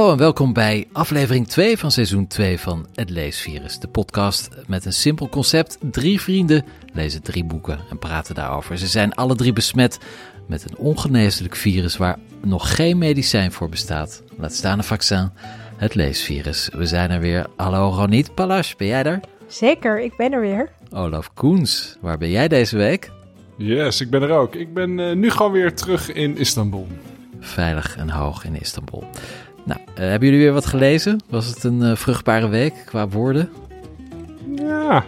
Hallo en welkom bij aflevering 2 van seizoen 2 van Het Leesvirus. De podcast met een simpel concept. Drie vrienden lezen drie boeken en praten daarover. Ze zijn alle drie besmet met een ongeneeslijk virus waar nog geen medicijn voor bestaat. Laat staan een vaccin. Het leesvirus. We zijn er weer. Hallo Ronit Palas, ben jij er? Zeker, ik ben er weer. Olaf Koens, waar ben jij deze week? Yes, ik ben er ook. Ik ben uh, nu gewoon weer terug in Istanbul. Veilig en hoog in Istanbul. Nou, uh, hebben jullie weer wat gelezen? Was het een uh, vruchtbare week qua woorden? Ja,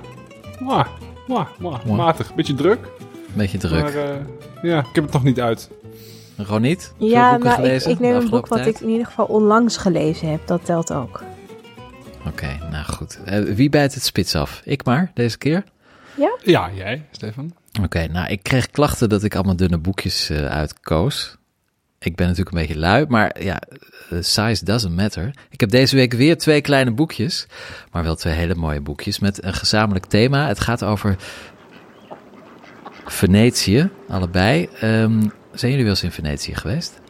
mwah, mwah, mwah. matig. Beetje druk. Beetje druk. Maar ja, ik heb het nog niet uit. Gewoon niet? Ja, nou, gelezen, ik, ik neem een boek wat ik in ieder geval onlangs gelezen heb. Dat telt ook. Oké, okay, nou goed. Uh, wie bijt het spits af? Ik maar, deze keer? Ja? Ja, jij, Stefan. Oké, okay, nou, ik kreeg klachten dat ik allemaal dunne boekjes uh, uitkoos. Ik ben natuurlijk een beetje lui, maar ja, size doesn't matter. Ik heb deze week weer twee kleine boekjes, maar wel twee hele mooie boekjes met een gezamenlijk thema. Het gaat over Venetië, allebei. Um, zijn jullie wel eens in Venetië geweest?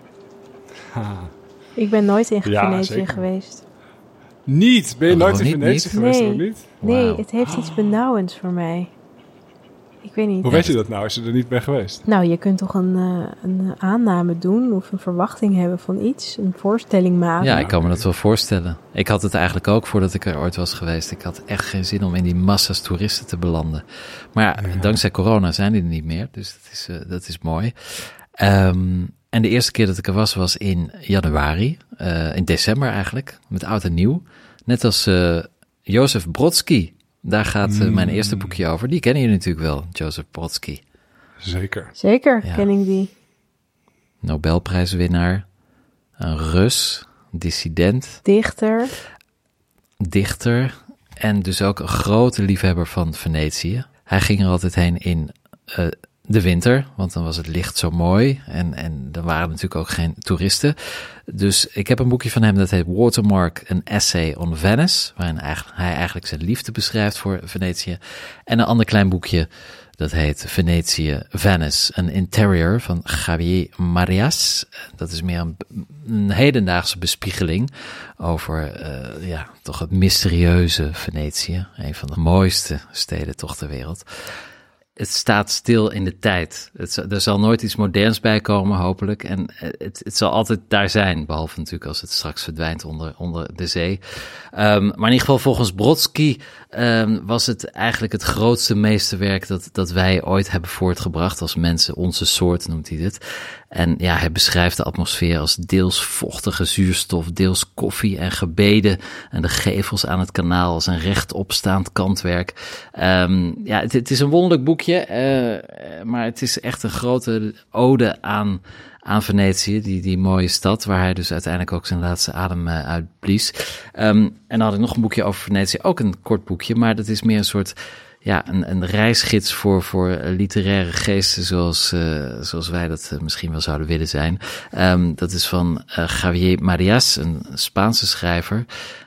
Ha. Ik ben nooit in ja, Venetië zeker. geweest. Niet? Ben je oh, nooit in Venetië niet? geweest? Nee, niet? nee wow. het heeft iets benauwends voor mij. Ik weet niet. Hoe weet je dat nou als je er niet bent geweest? Nou, je kunt toch een, uh, een aanname doen of een verwachting hebben van iets, een voorstelling maken. Ja, ik kan me dat wel voorstellen. Ik had het eigenlijk ook voordat ik er ooit was geweest. Ik had echt geen zin om in die massa's toeristen te belanden. Maar ja, dankzij corona zijn die er niet meer, dus dat is, uh, dat is mooi. Um, en de eerste keer dat ik er was, was in januari, uh, in december eigenlijk, met oud en nieuw. Net als uh, Jozef Brodsky. Daar gaat uh, mijn eerste boekje over. Die kennen jullie natuurlijk wel, Jozef Brodsky. Zeker. Zeker, ja. ken ik die. Nobelprijswinnaar, een Rus, dissident. Dichter. Dichter en dus ook een grote liefhebber van Venetië. Hij ging er altijd heen in de winter, want dan was het licht zo mooi en, en er waren natuurlijk ook geen toeristen. Dus ik heb een boekje van hem dat heet Watermark, een essay on Venice, waarin hij eigenlijk zijn liefde beschrijft voor Venetië. En een ander klein boekje dat heet Venetië, Venice, een interior van Javier Marias. Dat is meer een, hedendaagse bespiegeling over uh, ja, toch het mysterieuze Venetië, een van de mooiste steden toch ter wereld het staat stil in de tijd. Het, er zal nooit iets moderns bij komen, hopelijk. En het, het zal altijd daar zijn, behalve natuurlijk als het straks verdwijnt onder, onder de zee. Um, maar in ieder geval volgens Brodsky um, was het eigenlijk het grootste meesterwerk dat, dat wij ooit hebben voortgebracht als mensen, onze soort noemt hij dit. En ja, hij beschrijft de atmosfeer als deels vochtige zuurstof, deels koffie en gebeden. En de gevels aan het kanaal als een rechtopstaand kantwerk. Um, ja, het, is een wonderlijk boekje, uh, maar het is echt een grote ode aan, aan Venetië, die, die mooie stad, waar hij dus uiteindelijk ook zijn laatste adem uh, uitblies. Um, en dan had ik nog een boekje over Venetië, ook een kort boekje, maar dat is meer een soort ja, een, een reisgids voor, voor literaire geesten zoals, uh, zoals wij dat uh, misschien wel zouden willen zijn. Um, dat is van Javier Marias, een Spaanse schrijver.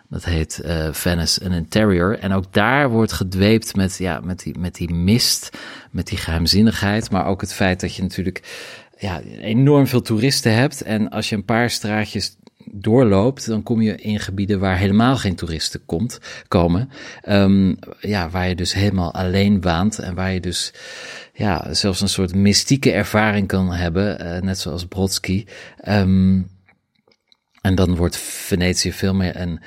Dat heet Venice, an Interior. En ook daar wordt gedweept met, ja, met, die, met die mist, met die geheimzinnigheid. Maar ook het feit dat je natuurlijk ja, enorm veel toeristen hebt. En als je een paar straatjes doorloopt, dan kom je in gebieden waar helemaal geen toeristen komt, komen. Um, ja, waar je dus helemaal alleen waant en waar je dus ja, zelfs een soort mystieke ervaring kan hebben, uh, net zoals Brodsky. Um, en dan wordt Venetië veel meer een,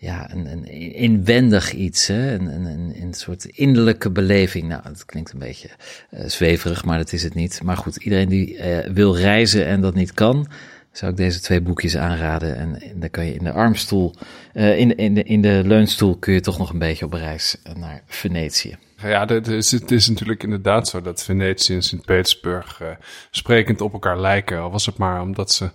ja, een, een inwendig iets, hè? Een, een, een, soort innerlijke beleving. Nou, dat klinkt een beetje uh, zweverig, maar dat is het niet. Maar goed, iedereen die uh, wil reizen en dat niet kan, zou ik deze twee boekjes aanraden. En, dan kan je in de armstoel, uh, in, in, de, in de leunstoel kun je toch nog een beetje op reis naar Venetië. Ja, het is, het is natuurlijk inderdaad zo dat Venetië en Sint-Petersburg sprekend op elkaar lijken. Al was het maar omdat ze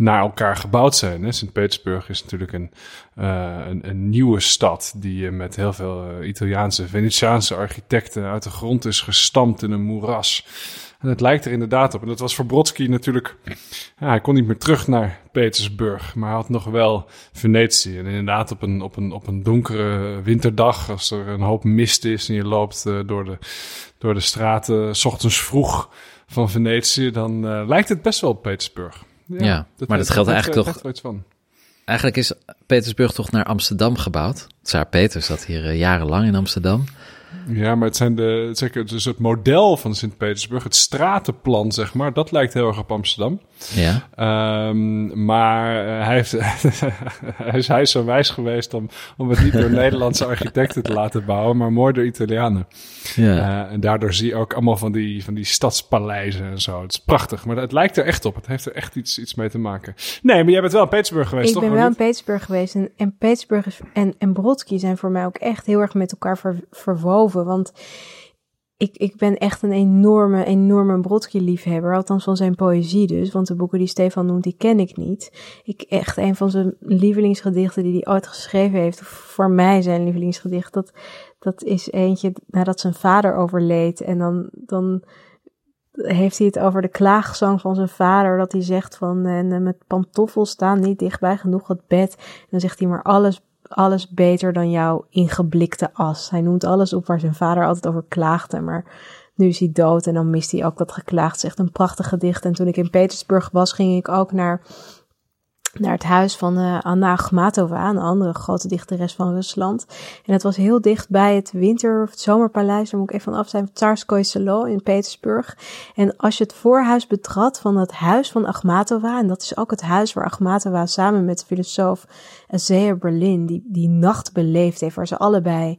naar elkaar gebouwd zijn. Sint-Petersburg is natuurlijk een, uh, een, een, nieuwe stad die met heel veel Italiaanse, Venetiaanse architecten uit de grond is gestampt in een moeras. En het lijkt er inderdaad op. En dat was voor Brodsky natuurlijk. Ja, hij kon niet meer terug naar Petersburg, maar hij had nog wel Venetië. En inderdaad, op een, op een, op een donkere winterdag, als er een hoop mist is en je loopt door, de, door de straten, s ochtends vroeg van Venetië, dan lijkt het best wel op Petersburg. Ja, ja dat maar dat geldt eigenlijk toch. Van. eigenlijk is Petersburg toch naar Amsterdam gebouwd. Tsaar Peter zat hier eh, jarenlang in Amsterdam. Ja, maar het zijn de, zeker dus het model van Sint-Petersburg, het stratenplan, zeg maar, dat lijkt heel erg op Amsterdam. Ja. Um, maar uh, hij, heeft, hij, is, hij is zo wijs geweest om, om het niet door Nederlandse architecten te laten bouwen, maar mooi door Italianen. Ja. Uh, en daardoor zie je ook allemaal van die, van die stadspaleizen en zo. Het is prachtig, maar het lijkt er echt op. Het heeft er echt iets, iets mee te maken. Nee, maar jij bent wel in Petersburg geweest, ik toch? Ik ben wel in Petersburg geweest. En, en Petersburg en, en Brodsky zijn voor mij ook echt heel erg met elkaar ver, verwoven. Want ik, ik ben echt een enorme, enorme Brodsky-liefhebber. Althans van zijn poëzie dus. Want de boeken die Stefan noemt, die ken ik niet. Ik echt een van zijn lievelingsgedichten die hij ooit geschreven heeft. Voor mij zijn lievelingsgedicht. Dat, dat is eentje nadat zijn vader overleed. En dan, dan heeft hij het over de klaagzang van zijn vader. Dat hij zegt van, en met pantoffels staan niet dichtbij genoeg het bed. En dan zegt hij maar alles alles beter dan jouw ingeblikte as. Hij noemt alles op waar zijn vader altijd over klaagde, maar nu is hij dood en dan mist hij ook dat geklaagd. Het is echt een prachtig gedicht. En toen ik in Petersburg was, ging ik ook naar, naar het huis van uh, Anna Akhmatova, een andere grote dichteres van Rusland. En het was heel dicht bij het winter- of het zomerpaleis, daar moet ik even van af zijn, Tsarskoye Selo in Petersburg. En als je het voorhuis betrad van het huis van Akhmatova, en dat is ook het huis waar Akhmatova samen met de filosoof Isaiah Berlin die, die nacht beleefd heeft, waar ze allebei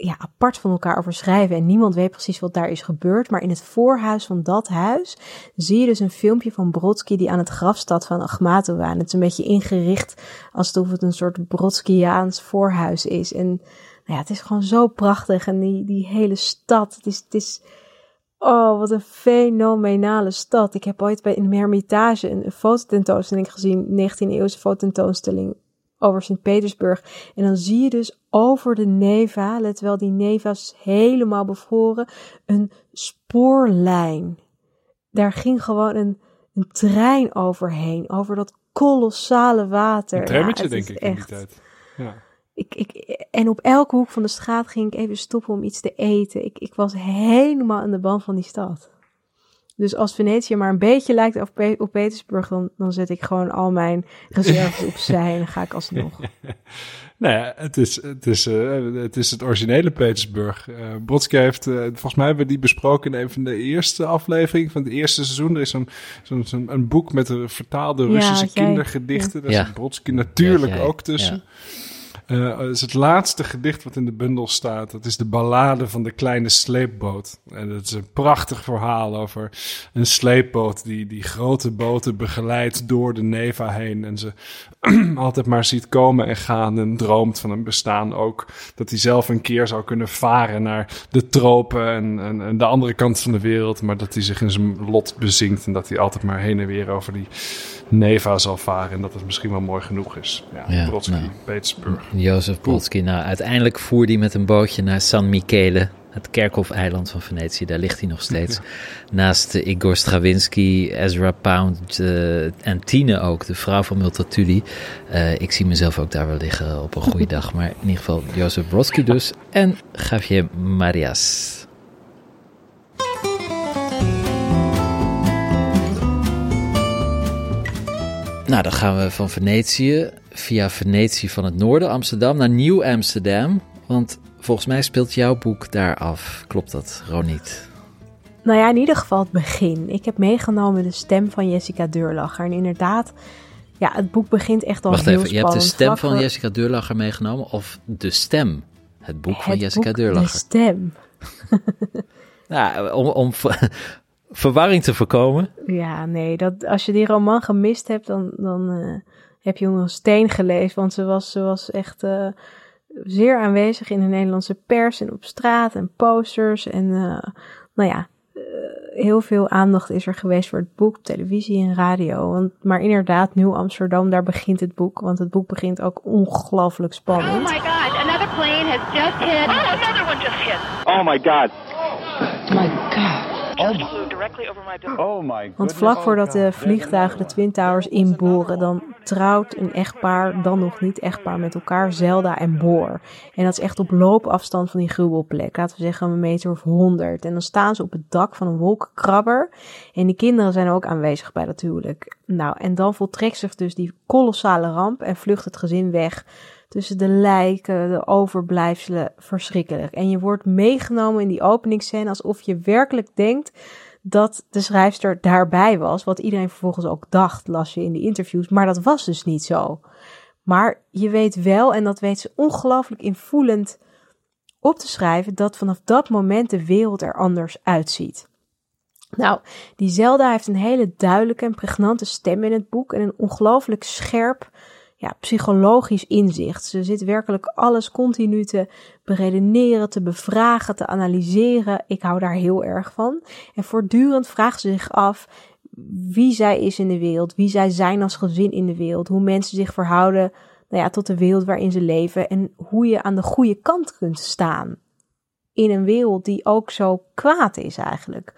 ja, apart van elkaar over schrijven en niemand weet precies wat daar is gebeurd. Maar in het voorhuis van dat huis zie je dus een filmpje van Brodsky die aan het graf staat van Akhmatova. En het is een beetje ingericht alsof het een soort Brodskiaans voorhuis is. En nou ja, het is gewoon zo prachtig en die, die hele stad, het is... Het is Oh, wat een fenomenale stad. Ik heb ooit bij in Hermitage een fototentoonstelling gezien, 19e eeuwse fototentoonstelling over Sint-Petersburg. En dan zie je dus over de Neva, let wel, die Neva is helemaal bevroren, een spoorlijn. Daar ging gewoon een, een trein overheen, over dat kolossale water. Een trammetje, ja, denk ik, echt, in die tijd. Ja. Ik, ik, en op elke hoek van de straat ging ik even stoppen om iets te eten. Ik, ik was helemaal in de band van die stad. Dus als Venetië maar een beetje lijkt op, Pe op Petersburg, dan, dan zet ik gewoon al mijn reserves opzij en dan ga ik alsnog. nou ja, het is het, is, uh, het, is het originele Petersburg. Uh, Brodsky heeft, uh, volgens mij hebben we die besproken in een van de eerste afleveringen van het eerste seizoen. Er is zo'n zo'n zo een boek met vertaalde Russische ja, kindergedichten. Daar ja. zit Brodsky natuurlijk ja, ook tussen. Uh, is het laatste gedicht wat in de bundel staat. Dat is de ballade van de kleine sleepboot. En dat is een prachtig verhaal over een sleepboot die, die grote boten begeleidt door de Neva heen. En ze altijd maar ziet komen en gaan en droomt van een bestaan ook. Dat hij zelf een keer zou kunnen varen naar de tropen en, en, en de andere kant van de wereld. Maar dat hij zich in zijn lot bezinkt en dat hij altijd maar heen en weer over die Neva zal varen. En dat het misschien wel mooi genoeg is. Ja, ja Brodsky, nou, Petersburg. Jozef Brodsky. Nou, uiteindelijk voerde hij met een bootje naar San Michele, het kerkhofeiland van Venetië. Daar ligt hij nog steeds. Naast uh, Igor Stravinsky, Ezra Pound uh, en Tine ook, de vrouw van Multatuli. Uh, ik zie mezelf ook daar wel liggen op een goede dag. Maar in ieder geval Jozef Brodsky dus. En Javier Marias. Nou, dan gaan we van Venetië via Venetië van het noorden, Amsterdam, naar Nieuw Amsterdam. Want volgens mij speelt jouw boek daar af. Klopt dat, Roniet? Nou ja, in ieder geval het begin. Ik heb meegenomen de stem van Jessica Deurlacher. En inderdaad, ja, het boek begint echt al Wacht heel even, spannend. je hebt de stem van Jessica Deurlacher meegenomen of de stem? Het boek van Jessica boek, Deurlacher. De stem. nou, om, om verwarring te voorkomen. Ja, nee, dat, als je die roman gemist hebt, dan, dan uh, heb je onder een steen geleefd. Want ze was, ze was echt uh, zeer aanwezig in de Nederlandse pers en op straat en posters. En uh, nou ja, heel veel aandacht is er geweest voor het boek, televisie en radio. Want, maar inderdaad, Nieuw Amsterdam, daar begint het boek. Want het boek begint ook ongelooflijk spannend. Oh my god, another plane has just hit. Oh, another one just hit. Oh my god. Oh my god. Oh my Want vlak voordat de vliegtuigen de Twin Towers inboren, dan trouwt een echtpaar, dan nog niet echtpaar met elkaar, Zelda en Boor. En dat is echt op loopafstand van die gruwelplek. Laten we zeggen een meter of honderd. En dan staan ze op het dak van een wolkenkrabber. En die kinderen zijn ook aanwezig bij dat huwelijk. Nou, en dan voltrekt zich dus die kolossale ramp en vlucht het gezin weg tussen de lijken, de overblijfselen, verschrikkelijk. En je wordt meegenomen in die openingsscène alsof je werkelijk denkt dat de schrijfster daarbij was. Wat iedereen vervolgens ook dacht, las je in de interviews. Maar dat was dus niet zo. Maar je weet wel, en dat weet ze ongelooflijk invoelend op te schrijven, dat vanaf dat moment de wereld er anders uitziet. Nou, die Zelda heeft een hele duidelijke en pregnante stem in het boek en een ongelooflijk scherp, ja, psychologisch inzicht. Ze zit werkelijk alles continu te beredeneren, te bevragen, te analyseren. Ik hou daar heel erg van. En voortdurend vraagt ze zich af wie zij is in de wereld, wie zij zijn als gezin in de wereld, hoe mensen zich verhouden nou ja, tot de wereld waarin ze leven en hoe je aan de goede kant kunt staan in een wereld die ook zo kwaad is eigenlijk.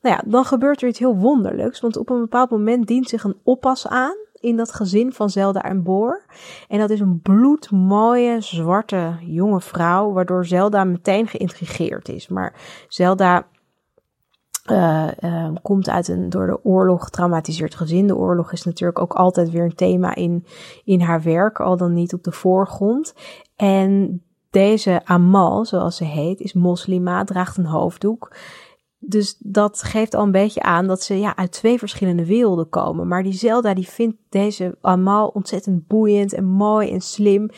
Nou ja, dan gebeurt er iets heel wonderlijks, want op een bepaald moment dient zich een oppas aan in dat gezin van Zelda en Boor. En dat is een bloedmooie, zwarte, jonge vrouw, waardoor Zelda meteen geïntrigeerd is. Maar Zelda uh, uh, komt uit een door de oorlog getraumatiseerd gezin. De oorlog is natuurlijk ook altijd weer een thema in, in haar werk, al dan niet op de voorgrond. En deze Amal, zoals ze heet, is moslima, draagt een hoofddoek. Dus dat geeft al een beetje aan dat ze ja, uit twee verschillende werelden komen. Maar die Zelda die vindt deze Amal ontzettend boeiend en mooi en slim.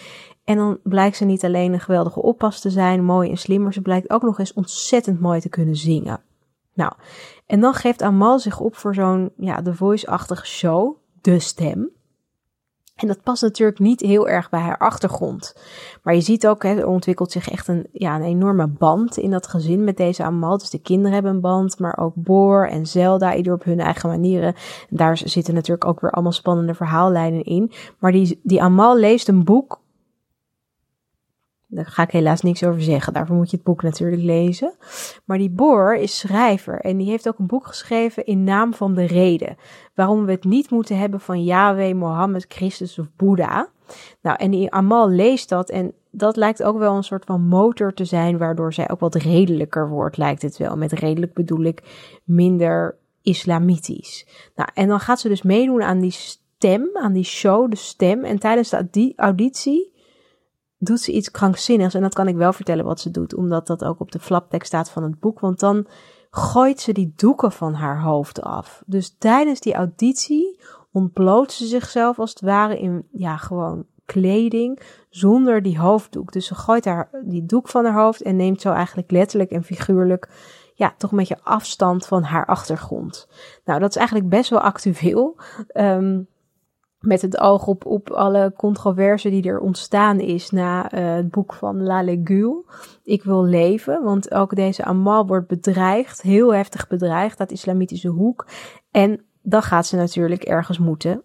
En dan blijkt ze niet alleen een geweldige oppas te zijn, mooi en slim, maar ze blijkt ook nog eens ontzettend mooi te kunnen zingen. Nou, en dan geeft Amal zich op voor zo'n ja, The Voice-achtige show, De Stem. En dat past natuurlijk niet heel erg bij haar achtergrond. Maar je ziet ook, hè, er ontwikkelt zich echt een, ja, een enorme band in dat gezin met deze Amal. Dus de kinderen hebben een band, maar ook Boor en Zelda, ieder op hun eigen manieren. En daar zitten natuurlijk ook weer allemaal spannende verhaallijnen in. Maar die, die Amal leest een boek daar ga ik helaas niks over zeggen. Daarvoor moet je het boek natuurlijk lezen. Maar die Boer is schrijver en die heeft ook een boek geschreven in naam van de reden. Waarom we het niet moeten hebben van Yahweh, Mohammed, Christus of Boeddha. Nou, en die Amal leest dat en dat lijkt ook wel een soort van motor te zijn, waardoor zij ook wat redelijker wordt, lijkt het wel. Met redelijk bedoel ik minder islamitisch. Nou, en dan gaat ze dus meedoen aan die stem, aan die show, de stem. En tijdens de auditie doet ze iets krankzinnigs. En dat kan ik wel vertellen wat ze doet, omdat dat ook op de flaptekst staat van het boek. Want dan gooit ze die doeken van haar hoofd af. Dus tijdens die auditie ontbloot ze zichzelf als het ware in, ja, gewoon kleding zonder die hoofddoek. Dus ze gooit haar die doek van haar hoofd en neemt zo eigenlijk letterlijk en figuurlijk ja, toch een beetje afstand van haar achtergrond. Nou, dat is eigenlijk best wel actueel. Um, met het oog op, op alle controverse die er ontstaan is na uh, het boek van La Legule. Ik wil leven, want ook deze Amal wordt bedreigd, heel heftig bedreigd, dat islamitische hoek. En dan gaat ze natuurlijk ergens moeten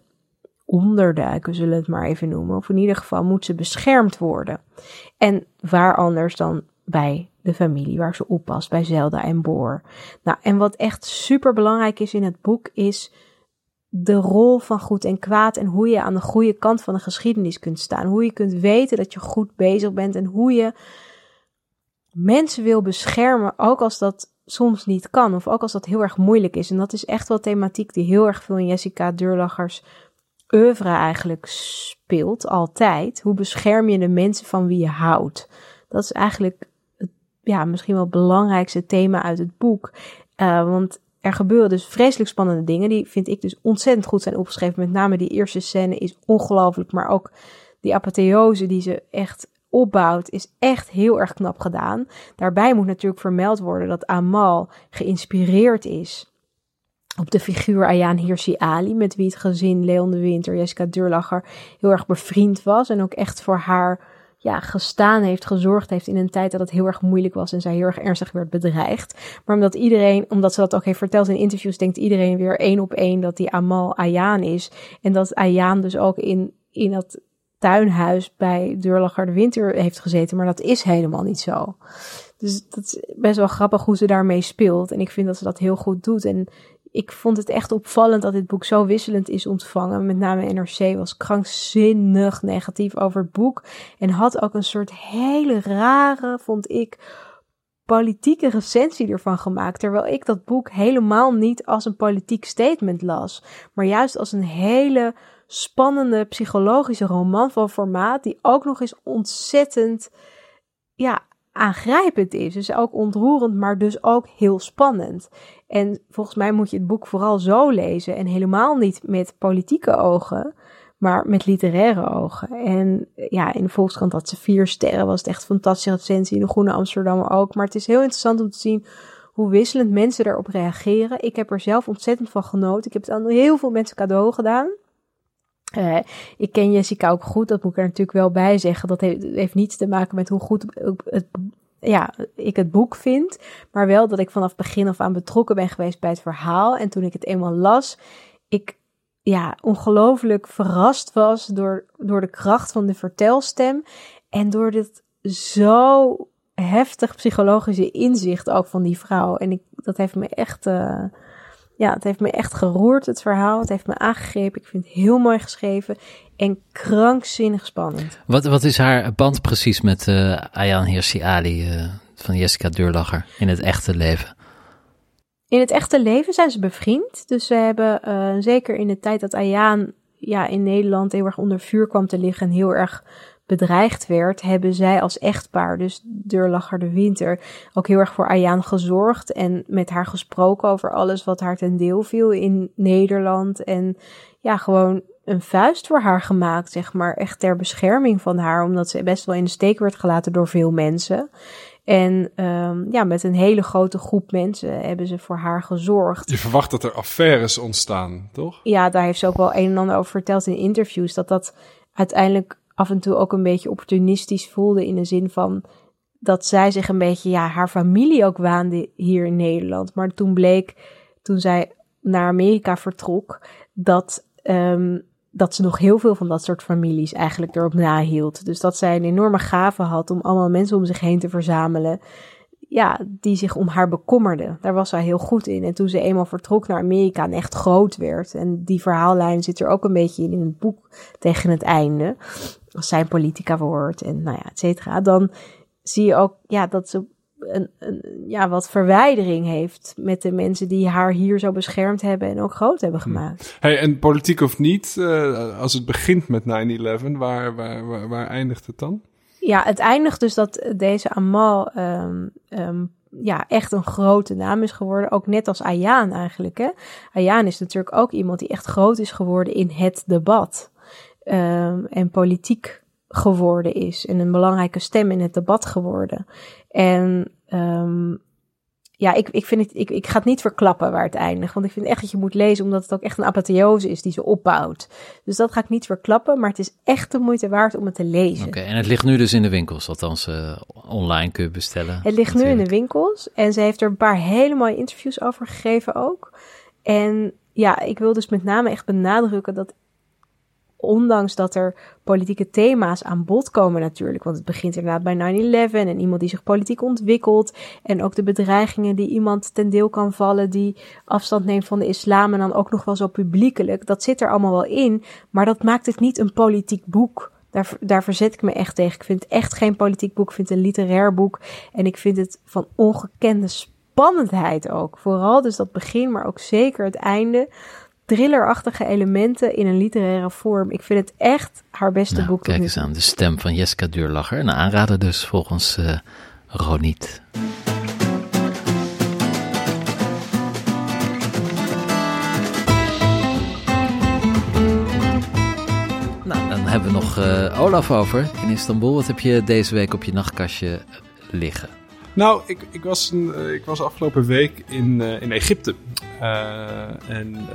onderduiken, zullen we het maar even noemen. Of in ieder geval moet ze beschermd worden. En waar anders dan bij de familie waar ze oppast, bij Zelda en Boor. Nou, en wat echt super belangrijk is in het boek is de rol van goed en kwaad en hoe je aan de goede kant van de geschiedenis kunt staan. Hoe je kunt weten dat je goed bezig bent en hoe je mensen wil beschermen, ook als dat soms niet kan of ook als dat heel erg moeilijk is. En dat is echt wel thematiek die heel erg veel in Jessica Deurlachers oeuvre eigenlijk speelt, altijd. Hoe bescherm je de mensen van wie je houdt? Dat is eigenlijk het, ja, misschien wel het belangrijkste thema uit het boek. Uh, want er gebeuren dus vreselijk spannende dingen. Die vind ik dus ontzettend goed zijn opgeschreven. Met name die eerste scène is ongelooflijk. Maar ook die apotheose die ze echt opbouwt, is echt heel erg knap gedaan. Daarbij moet natuurlijk vermeld worden dat Amal geïnspireerd is op de figuur Ayaan Hirsi Ali, met wie het gezin Leon de Winter, Jessica Durlacher heel erg bevriend was. En ook echt voor haar ja, gestaan heeft, gezorgd heeft in een tijd dat het heel erg moeilijk was en zij heel erg ernstig werd bedreigd. Maar omdat iedereen, omdat ze dat ook heeft verteld in interviews, denkt iedereen weer één op één dat die Amal Ayaan is. En dat Ayaan dus ook in, in dat tuinhuis bij Deurlacher de Winter heeft gezeten, maar dat is helemaal niet zo. Dus dat is best wel grappig hoe ze daarmee speelt. En ik vind dat ze dat heel goed doet. En ik vond het echt opvallend dat dit boek zo wisselend is ontvangen. Met name NRC was krankzinnig negatief over het boek. En had ook een soort hele rare, vond ik, politieke recensie ervan gemaakt. Terwijl ik dat boek helemaal niet als een politiek statement las. Maar juist als een hele spannende psychologische roman van formaat. Die ook nog eens ontzettend ja, aangrijpend is. Dus ook ontroerend, maar dus ook heel spannend. En volgens mij moet je het boek vooral zo lezen en helemaal niet met politieke ogen, maar met literaire ogen. En ja, in de Volkskrant had ze vier sterren, was het echt fantastische recensie. In de Groene Amsterdammer ook. Maar het is heel interessant om te zien hoe wisselend mensen daarop reageren. Ik heb er zelf ontzettend van genoten. Ik heb het aan heel veel mensen cadeau gedaan. Uh, ik ken Jessica ook goed, dat moet ik er natuurlijk wel bij zeggen. Dat heeft, heeft niets te maken met hoe goed het, ja, ik het boek vind. Maar wel dat ik vanaf begin af aan betrokken ben geweest bij het verhaal. En toen ik het eenmaal las, ik ja, ongelooflijk verrast was door, door de kracht van de vertelstem. En door dit zo heftig psychologische inzicht ook van die vrouw. En ik, dat heeft me echt, uh, ja, het heeft me echt geroerd, het verhaal. Het heeft me aangegrepen. Ik vind het heel mooi geschreven en krankzinnig spannend. Wat, wat is haar band precies met uh, Ayaan Hirsi Ali uh, van Jessica Deurlacher in het echte leven? In het echte leven zijn ze bevriend. Dus ze hebben uh, zeker in de tijd dat Ayaan ja, in Nederland heel erg onder vuur kwam te liggen en heel erg bedreigd werd, hebben zij als echtpaar, dus Deurlacher de Winter, ook heel erg voor Ayaan gezorgd en met haar gesproken over alles wat haar ten deel viel in Nederland. En ja, gewoon een vuist voor haar gemaakt, zeg maar, echt ter bescherming van haar, omdat ze best wel in de steek werd gelaten door veel mensen. En um, ja, met een hele grote groep mensen hebben ze voor haar gezorgd. Je verwacht dat er affaires ontstaan, toch? Ja, daar heeft ze ook wel een en ander over verteld in interviews. Dat dat uiteindelijk af en toe ook een beetje opportunistisch voelde in de zin van dat zij zich een beetje, ja, haar familie ook waande hier in Nederland. Maar toen bleek, toen zij naar Amerika vertrok, dat um, dat ze nog heel veel van dat soort families eigenlijk erop nahield. Dus dat zij een enorme gave had om allemaal mensen om zich heen te verzamelen. Ja, die zich om haar bekommerden. Daar was zij heel goed in. En toen ze eenmaal vertrok naar Amerika en echt groot werd. En die verhaallijn zit er ook een beetje in in het boek tegen het einde. Als zij politica wordt en nou ja, et cetera. Dan zie je ook ja, dat ze een, een, ja, wat verwijdering heeft met de mensen die haar hier zo beschermd hebben en ook groot hebben hm. gemaakt. Hey, en politiek of niet, uh, als het begint met 9-11, waar, waar, waar, waar, eindigt het dan? Ja, het eindigt dus dat deze Amal um, um, ja, echt een grote naam is geworden. Ook net als Ayaan eigenlijk. Hè? Ayaan is natuurlijk ook iemand die echt groot is geworden in het debat. Um, en politiek geworden is. En een belangrijke stem in het debat geworden. En ja, ik, ik, vind het, ik, ik ga het niet verklappen waar het eindigt. Want ik vind echt dat je moet lezen, omdat het ook echt een apotheose is die ze opbouwt. Dus dat ga ik niet verklappen, maar het is echt de moeite waard om het te lezen. Oké, en het ligt nu dus in de winkels, althans uh, online kun je bestellen. Het ligt nu in de winkels en ze heeft er een paar hele mooie interviews over gegeven ook. En ja, ik wil dus met name echt benadrukken dat ondanks dat er politieke thema's aan bod komen natuurlijk. Want het begint inderdaad bij 9-11 en iemand die zich politiek ontwikkelt. En ook de bedreigingen die iemand ten deel kan vallen die afstand neemt van de islam en dan ook nog wel zo publiekelijk. Dat zit er allemaal wel in, maar dat maakt het niet een politiek boek. Daar, daar verzet ik me echt tegen. Ik vind het echt geen politiek boek. Ik vind het een literair boek. En ik vind het van ongekende spannendheid ook. Vooral dus dat begin, maar ook zeker het einde thrillerachtige elementen in een literaire vorm. Ik vind het echt haar beste nou, boek. Kijk eens aan, de stem van Jessica Duurlacher. Een aanrader dus volgens uh, Roniet. Nou, dan hebben we nog uh, Olaf over in Istanbul. Wat heb je deze week op je nachtkastje liggen? Nou, ik, ik, was, een, eh, ik was afgelopen week in, uh, in Egypte. Uh, en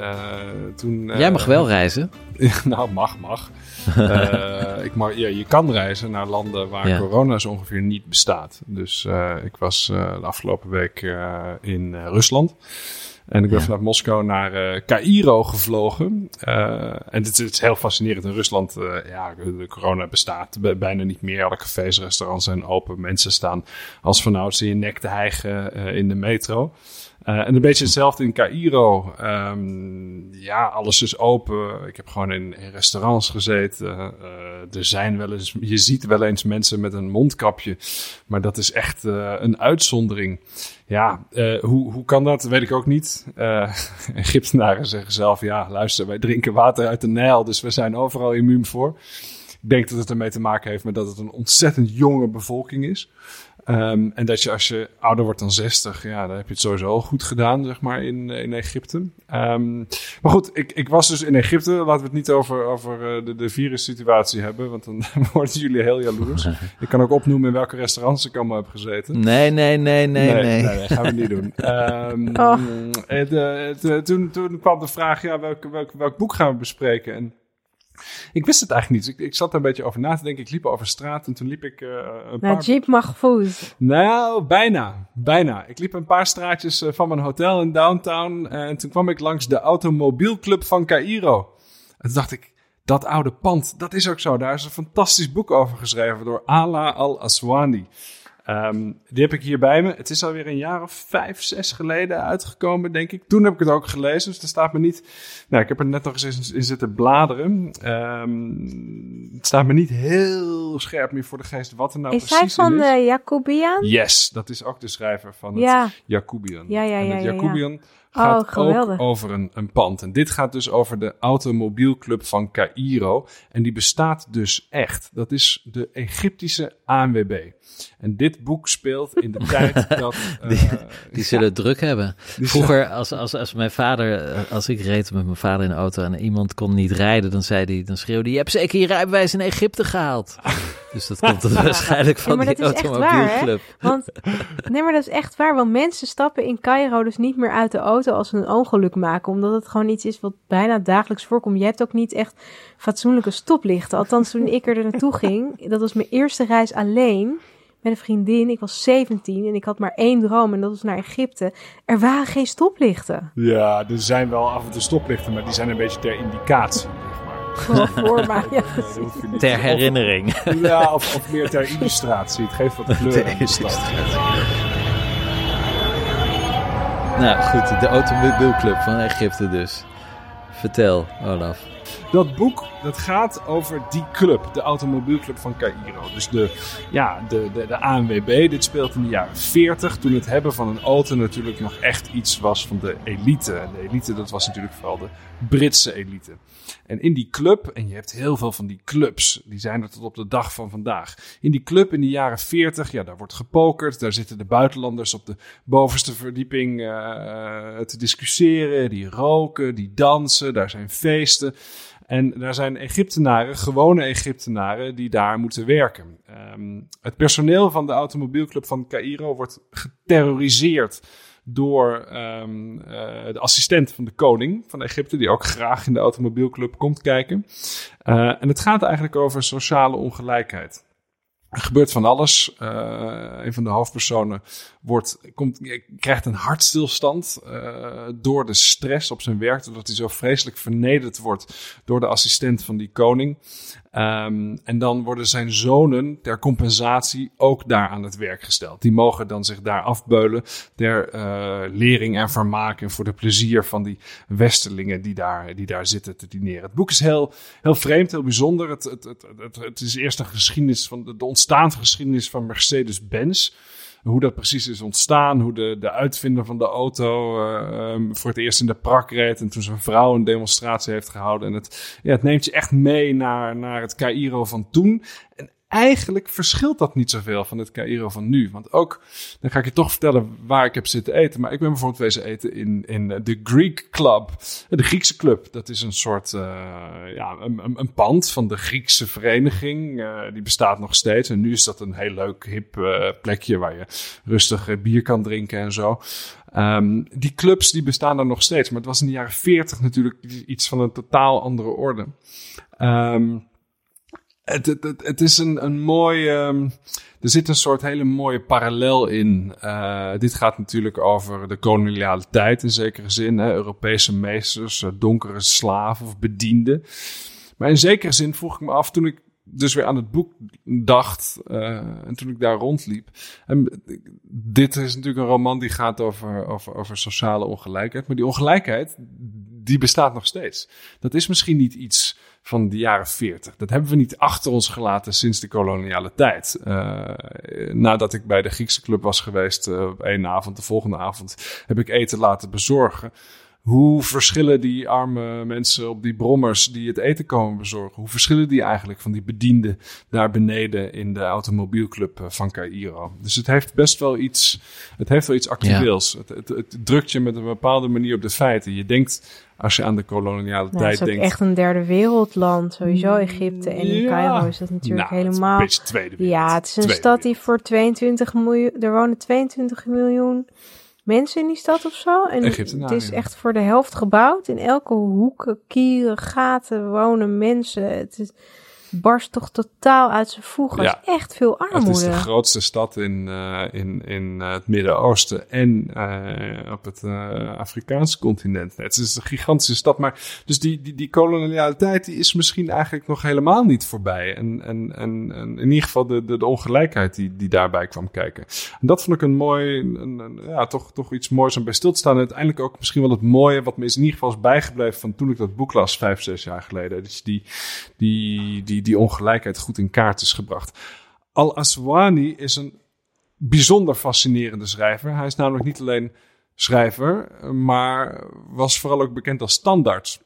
toen. Jij mag wel reizen. nou, mag, mag. ik mag ja, je kan reizen naar landen waar corona zo ongeveer niet bestaat. Dus ik was de afgelopen week in Rusland. En ik ben Ja. vanuit Moskou naar eh Cairo gevlogen. Eh, en het, is- het is heel fascinerend. In Rusland, eh, ja, de corona bestaat bijna niet meer. Alle cafés, restaurants zijn open. Mensen staan als vanouds in je nek te hijgen in de metro. Eh, en een beetje hetzelfde in Cairo. Ehm, ja, alles is open. Ik heb gewoon in, restaurants gezeten. Eh, er zijn wel eens, je ziet wel eens mensen met een mondkapje. Maar dat is echt eh, een uitzondering. Ja, eh, hoe, hoe kan dat? Weet ik ook niet. Eh Egyptenaren zeggen zelf, ja, luister, wij drinken water uit de Nijl, dus we zijn overal immuun voor. Ik denk dat het ermee te maken heeft met dat het een ontzettend jonge bevolking is. Ehm, en dat je als je ouder wordt dan 60, ja, dan heb je het sowieso al goed gedaan, zeg maar, in, in Egypte. Ehm, maar goed, ik, ik was dus in Egypte. Laten we het niet over, over eh, de, de virussituatie hebben, want dan worden jullie heel jaloers. Ik kan ook opnoemen in welke restaurants ik allemaal heb gezeten. Nee, nee, nee, nee, nee. nee, gaan we niet doen. Ehm, Oh. het, eh, het, eh, toen, toen kwam de vraag, ja, welk, welk, welk boek gaan we bespreken? En ik wist het eigenlijk niet. Ik, ik zat er een beetje over na te denken. Ik liep over straat en toen liep ik eh, een paar... Najib Mahfouz. Nou, bijna. Bijna. Ik liep een paar straatjes eh, van mijn hotel in downtown. En toen kwam ik langs de Automobielclub van Cairo. En toen dacht ik, dat oude pand, dat is ook zo. Daar is een fantastisch boek over geschreven door Ala al-Aswani. Ehm, die heb ik hier bij me. Het is alweer een jaar of vijf, zes geleden uitgekomen, denk ik. Toen heb ik het ook gelezen, dus er staat me niet... Nou, ik heb er net nog eens in, zitten bladeren. Ehm, het staat me niet heel scherp meer voor de geest wat er nou Is precies hij in van is. de Jacobian? Yes, dat is ook de schrijver van het Ja. Jacobian. Ja, ja, en ja, het ja, ja. Jacobian gaat Oh, ook over een, een pand. En dit gaat dus over de Automobielclub van Cairo. En die bestaat dus echt. Dat is de Egyptische ANWB. En dit boek speelt in de tijd dat... eh, Die, die zullen het druk hebben. die Vroeger, als, als, als mijn vader, eh, als ik reed met mijn vader in de auto en iemand kon niet rijden, dan zei hij, dan schreeuwde hij, je hebt zeker je rijbewijs in Egypte gehaald. Dus dat komt er waarschijnlijk van Ja, maar die dat is echt waar, hè? automobielclub. Want, nee, maar dat is echt waar. Want mensen stappen in Cairo dus niet meer uit de auto als ze een ongeluk maken. Omdat het gewoon iets is wat bijna dagelijks voorkomt. Je hebt ook niet echt fatsoenlijke stoplichten. Althans, toen ik er naartoe ging, dat was mijn eerste reis alleen met een vriendin. Ik was 17 en ik had maar één droom en dat was naar Egypte. Er waren geen stoplichten. Ja, er zijn wel af en toe stoplichten, maar die zijn een beetje ter indicatie. Zeg maar. Gewoon voor mij. Ja, Ter herinnering. Of, ja, of, of meer ter illustratie. Het geeft wat kleur stad. Nou goed, de automobielclub van Egypte dus. Vertel, Olaf. Dat boek dat gaat over die club, de Automobielclub van Cairo. Dus de, ja, de, de, de ANWB. Dit speelt in de jaren 40, toen het hebben van een auto natuurlijk nog echt iets was van de elite. En de elite, dat was natuurlijk vooral de Britse elite. En in die club, en je hebt heel veel van die clubs, die zijn er tot op de dag van vandaag. In die club in de jaren 40, ja, daar wordt gepokerd. Daar zitten de buitenlanders op de bovenste verdieping eh, te discussiëren. Die roken, die dansen, daar zijn feesten. En daar zijn Egyptenaren, gewone Egyptenaren, die daar moeten werken. Ehm, het personeel van de automobielclub van Cairo wordt geterroriseerd door ehm, eh, de assistent van de koning van Egypte, die ook graag in de automobielclub komt kijken. Eh, en het gaat eigenlijk over sociale ongelijkheid. Gebeurt van alles. Uh, een van de hoofdpersonen wordt, komt, krijgt een hartstilstand uh, door de stress op zijn werk, doordat hij zo vreselijk vernederd wordt door de assistent van die koning. Um, en dan worden zijn zonen ter compensatie ook daar aan het werk gesteld. Die mogen dan zich daar afbeulen ter uh, lering en vermaak en voor de plezier van die westerlingen die daar, die daar zitten te dineren. Het boek is heel, heel vreemd, heel bijzonder. Het, het, het, het, het is eerst een geschiedenis van de, de ontstaansgeschiedenis van Mercedes-Benz hoe dat precies is ontstaan. Hoe de, de uitvinder van de auto uh, um, voor het eerst in de prak reed. En toen zijn vrouw een demonstratie heeft gehouden. En het, ja, het neemt je echt mee naar, naar het Cairo van toen. En eigenlijk verschilt dat niet zoveel van het Cairo van nu. Want ook, dan ga ik je toch vertellen waar ik heb zitten eten. Maar ik ben bijvoorbeeld wezen eten in, in de Greek Club. De Griekse Club. Dat is een soort, uh, ja, een, een, pand van de Griekse vereniging. Uh, die bestaat nog steeds. En nu is dat een heel leuk, hip uh, plekje waar je rustig bier kan drinken en zo. Um, die clubs die bestaan er nog steeds. Maar het was in de jaren 40 natuurlijk iets van een totaal andere orde. Um, Het, het, het, is een, een mooi. Um, er zit een soort hele mooie parallel in. Uh, dit gaat natuurlijk over de koloniale in zekere zin. Hè? Europese meesters, uh, donkere slaven of bedienden. Maar in zekere zin vroeg ik me af toen ik dus weer aan het boek dacht uh, en toen ik daar rondliep. En dit is natuurlijk een roman die gaat over, over, over sociale ongelijkheid. Maar die ongelijkheid, die bestaat nog steeds. Dat is misschien niet iets van de jaren 40. Dat hebben we niet achter ons gelaten sinds de koloniale tijd. Uh, nadat ik bij de Griekse club was geweest uh, op één avond, de volgende avond heb ik eten laten bezorgen. Hoe verschillen die arme mensen op die brommers die het eten komen bezorgen? Hoe verschillen die eigenlijk van die bedienden daar beneden in de automobielclub van Cairo? Dus het heeft best wel iets, het heeft wel iets actueels. Ja. Het, het, het, drukt je met een bepaalde manier op de feiten. Je denkt, als je aan de koloniale nou, tijd denkt. Het is echt een derde wereldland. Sowieso Egypte en in Ja. Cairo is dat natuurlijk Nou, het is helemaal... een beetje tweede wereld. Ja, het is een Tweede stad die voor 22 miljoen... Er wonen 22 miljoen mensen in die stad of zo. En het is ja. echt voor de helft gebouwd. In elke hoeken, kieren, gaten wonen mensen. Het is, barst toch totaal uit zijn voegen. Ja. Is echt veel Het is armoede. de grootste stad in, eh, in, in eh, het Midden-Oosten en eh, op het Afrikaanse continent. Het is een gigantische stad, maar dus die, die, die kolonialiteit die is misschien eigenlijk nog helemaal niet voorbij. En, en, en, en in ieder geval de, de, de ongelijkheid die, die daarbij kwam kijken. En dat vond ik een mooi, een, een- ja, toch, toch iets moois om bij stil te staan. En uiteindelijk ook misschien wel het mooie wat me is in ieder geval is bijgebleven van toen ik dat boek las, vijf, zes jaar geleden. Dus die, die, die, die ongelijkheid goed in kaart is gebracht. Al-Aswani is een bijzonder fascinerende schrijver. Hij is namelijk niet alleen schrijver, maar was vooral ook bekend als standaard.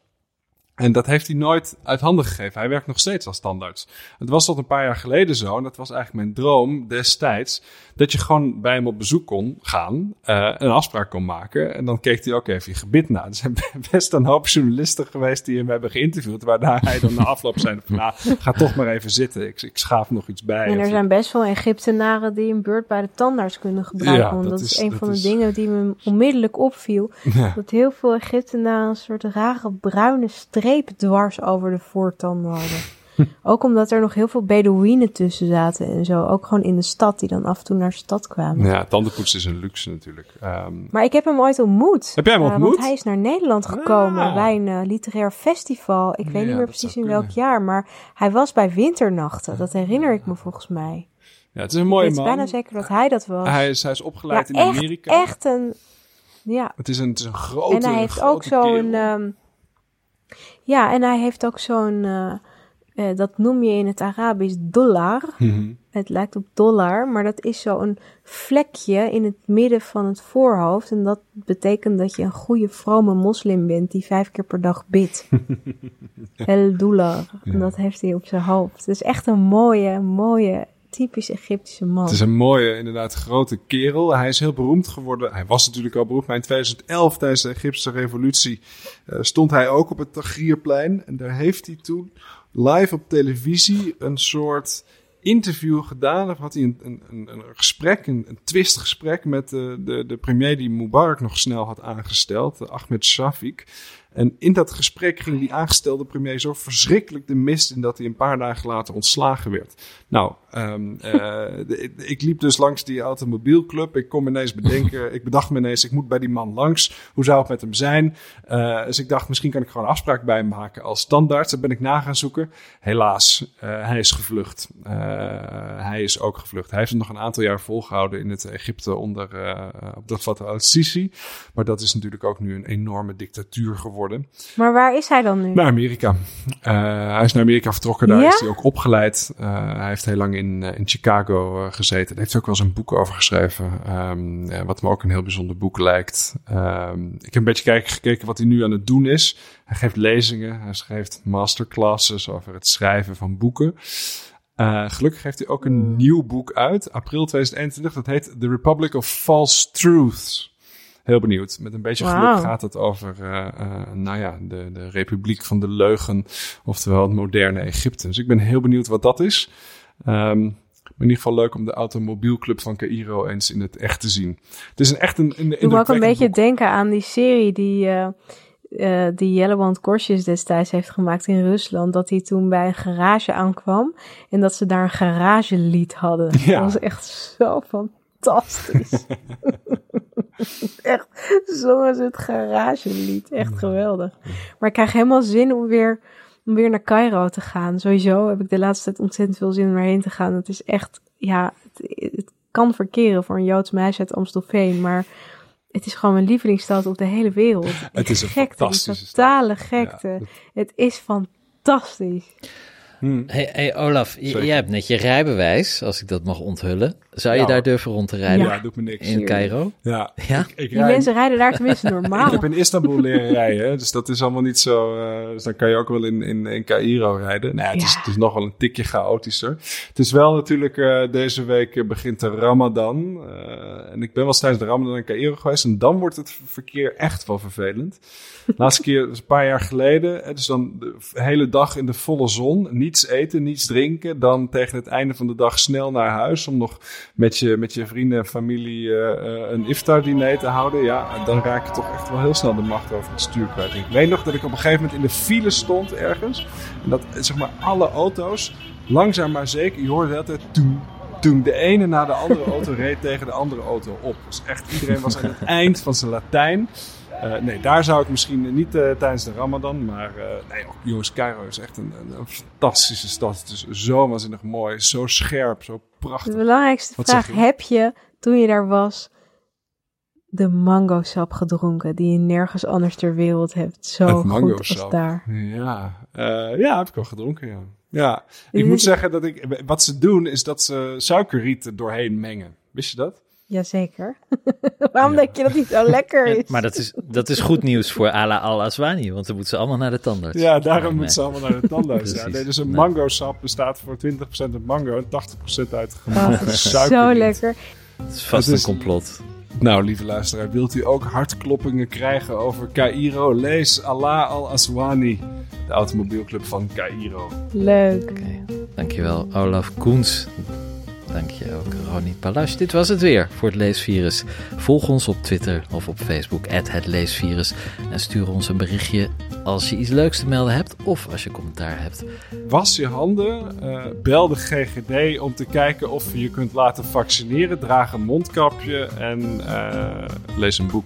En dat heeft hij nooit uit handen gegeven. Hij werkt nog steeds als standaard. Het was tot een paar jaar geleden zo, en dat was eigenlijk mijn droom destijds, dat je gewoon bij hem op bezoek kon gaan, eh, een afspraak kon maken. En dan keek hij ook even je gebit na. Er zijn best een hoop journalisten geweest die hem hebben geïnterviewd, waarna hij dan na afloop zei van, nou, ga toch maar even zitten. Ik, ik schaaf nog iets bij. En er zijn best wel Egyptenaren die een beurt bij de tandarts kunnen gebruiken. Ja, want dat dat, is- een dat van de dingen die me onmiddellijk opviel. Ja. Dat heel veel Egyptenaren een soort rare bruine streep dwars over de voortanden hadden. Ook omdat er nog heel veel Bedouinen tussen zaten en zo. Ook gewoon in de stad, die dan af en toe naar de stad kwamen. Ja, tandenpoetsen is een luxe natuurlijk. Ehm, Maar ik heb hem ooit ontmoet. Heb jij hem Eh, ontmoet? want hij is naar Nederland gekomen Ah. bij een eh, literair festival. Ik weet niet meer precies in welk jaar, maar hij was bij Winternachten. Dat herinner ik me volgens mij. ja, het is een Ik mooie weet man. bijna zeker dat hij dat was. Hij is, hij is opgeleid ja, in echt, Amerika. echt een... Ja, Het is een, het is een grote en hij heeft ook zo'n... ja, en hij heeft ook zo'n... eh, eh, dat noem je in het Arabisch dollar. Mhm. Het lijkt op dollar, maar dat is zo'n vlekje in het midden van het voorhoofd. En dat betekent dat je een goede, vrome moslim bent die vijf keer per dag bidt. El dollar. En dat heeft hij op zijn hoofd. Het is echt een mooie, mooie, typisch Egyptische man. Het is een mooie, inderdaad, grote kerel. Hij is heel beroemd geworden. Hij was natuurlijk al beroemd, maar in 2011 tijdens de Egyptische revolutie eh, stond hij ook op het Tahrirplein. En daar heeft hij toen live op televisie een soort interview gedaan. Of had hij een, een, een, gesprek, een, twistgesprek met de, de, de premier die Mubarak nog snel had aangesteld, Ahmed Shafik. En in dat gesprek ging die aangestelde premier zo verschrikkelijk de mist in dat hij een paar dagen later ontslagen werd. Nou, ehm, eh, ik- liep dus langs die automobielclub. Ik kon me ineens bedenken, ik bedacht me ineens, ik moet bij die man langs. Hoe zou het met hem zijn? Eh, dus ik dacht, misschien kan ik gewoon een afspraak bij hem maken als standaard. Dat ben ik na gaan zoeken. Helaas, eh, hij is gevlucht. Hij is ook gevlucht. Hij heeft nog een aantal jaar volgehouden in het Egypte onder uh, Abdel Fattah al-Sisi. Maar dat is natuurlijk ook nu een enorme dictatuur geworden. Maar waar is hij dan nu? Naar Amerika. Uh, hij is naar Amerika vertrokken. Daar Ja? is hij ook opgeleid. Uh, hij heeft heel lang in, uh, in Chicago gezeten. Daar heeft hij ook wel eens een boek over geschreven. Um, ja, wat me ook een heel bijzonder boek lijkt. Um, ik heb een beetje kijken, gekeken wat hij nu aan het doen is. Hij geeft lezingen. Hij schrijft masterclasses over het schrijven van boeken. Uh, gelukkig heeft hij ook een nieuw boek uit, april 2021. Dat heet The Republic of False Truths. Heel benieuwd. Met een beetje geluk Wow. gaat het over, uh, uh, nou ja, de, de Republiek van de Leugen, oftewel het moderne Egypte. Dus ik ben heel benieuwd wat dat is. Um, in ieder geval leuk om de automobielclub van Cairo eens in het echt te zien. Het is een echt een. een Doe me ook een beetje boek. denken aan die serie die. Uh, uh, die korstjes destijds heeft gemaakt in Rusland, dat hij toen bij een garage aankwam en dat ze daar een garagelied hadden. Ja. Dat was echt zo fantastisch. echt, zongen ze het garagelied. Echt geweldig. Maar ik krijg helemaal zin om weer, om weer naar Cairo te gaan. Sowieso heb ik de laatste tijd ontzettend veel zin om erheen te gaan. Het is echt, ja, het, het kan verkeren voor een Joods meisje uit Amstelveen, maar het is gewoon mijn lievelingsstad op de hele wereld. Het is een gekte, fantastische totale gekte. Het is fantastisch. Hmm. Hey, hey, Olaf, jij hebt net je rijbewijs, als ik dat mag onthullen. Zou je daar durven rond te rijden? Ja, doet me niks. In Cairo? Ja. ja? Ik, Die mensen rijden daar tenminste normaal. ik heb in Istanbul leren rijden, dus dat is allemaal niet zo... Uh, dus dan kan je ook wel in, in, in Cairo rijden. Nou, het, is, het is nog wel een tikje chaotischer. Het is wel natuurlijk, uh, deze week begint de Ramadan. Uh, en ik ben wel tijdens de Ramadan in Cairo geweest. En dan wordt het verkeer echt wel vervelend. Laatste keer, een paar jaar geleden. Dus dan de hele dag in de volle zon. Niets eten, niets drinken. Dan tegen het einde van de dag snel naar huis om nog met je, met je vrienden en familie uh, een iftar-diner te houden. Ja, dan raak je toch echt wel heel snel de macht over het stuur kwijt. Ik weet nog dat ik op een gegeven moment in de file stond ergens. En dat zeg maar alle auto's, langzaam maar zeker, je hoorde altijd toen, toen de ene na de andere auto reed tegen de andere auto op. Dus echt iedereen was aan het eind van zijn Latijn. Uh, nee, daar zou ik misschien niet uh, tijdens de Ramadan, maar uh, nee, jongens, Cairo is echt een, een, fantastische stad. Het is zo waanzinnig mooi, zo scherp, zo prachtig. De belangrijkste Wat vraag, heb je toen je daar was de mango sap gedronken die je nergens anders ter wereld hebt? Zo goed als daar. Ja, ja, heb ik al gedronken, ja. Ja, ik moet zeggen dat ik, wat ze doen is dat ze suikerriet doorheen mengen. Wist je dat? Jazeker. Waarom denk je dat niet zo lekker is? maar dat is, dat is goed nieuws voor Ala Al Aswani, want dan moeten ze allemaal naar de tandarts. Ja, daarom moeten ze allemaal naar de tandarts. ja, nee, dus een mango sap bestaat voor 20% uit mango en 80% uit oh, suiker. Zo lekker. Het is vast een complot. Nou, lieve luisteraar, wilt u ook hartkloppingen krijgen over Cairo? Lees Allah Al Aswani, de automobielclub van Cairo. Leuk. Okay. Dankjewel, Olaf Koens. Dank je ook, Ronnie Palasch. Dit was het weer voor het Leesvirus. Volg ons op Twitter of op Facebook, het Leesvirus. En stuur ons een berichtje als je iets leuks te melden hebt of als je commentaar hebt. Was je handen, eh, bel de GGD om te kijken of je je kunt laten vaccineren. Draag een mondkapje en eh, lees een boek.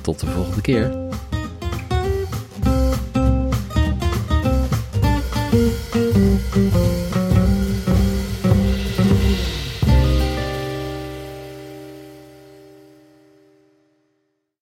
Tot de volgende keer.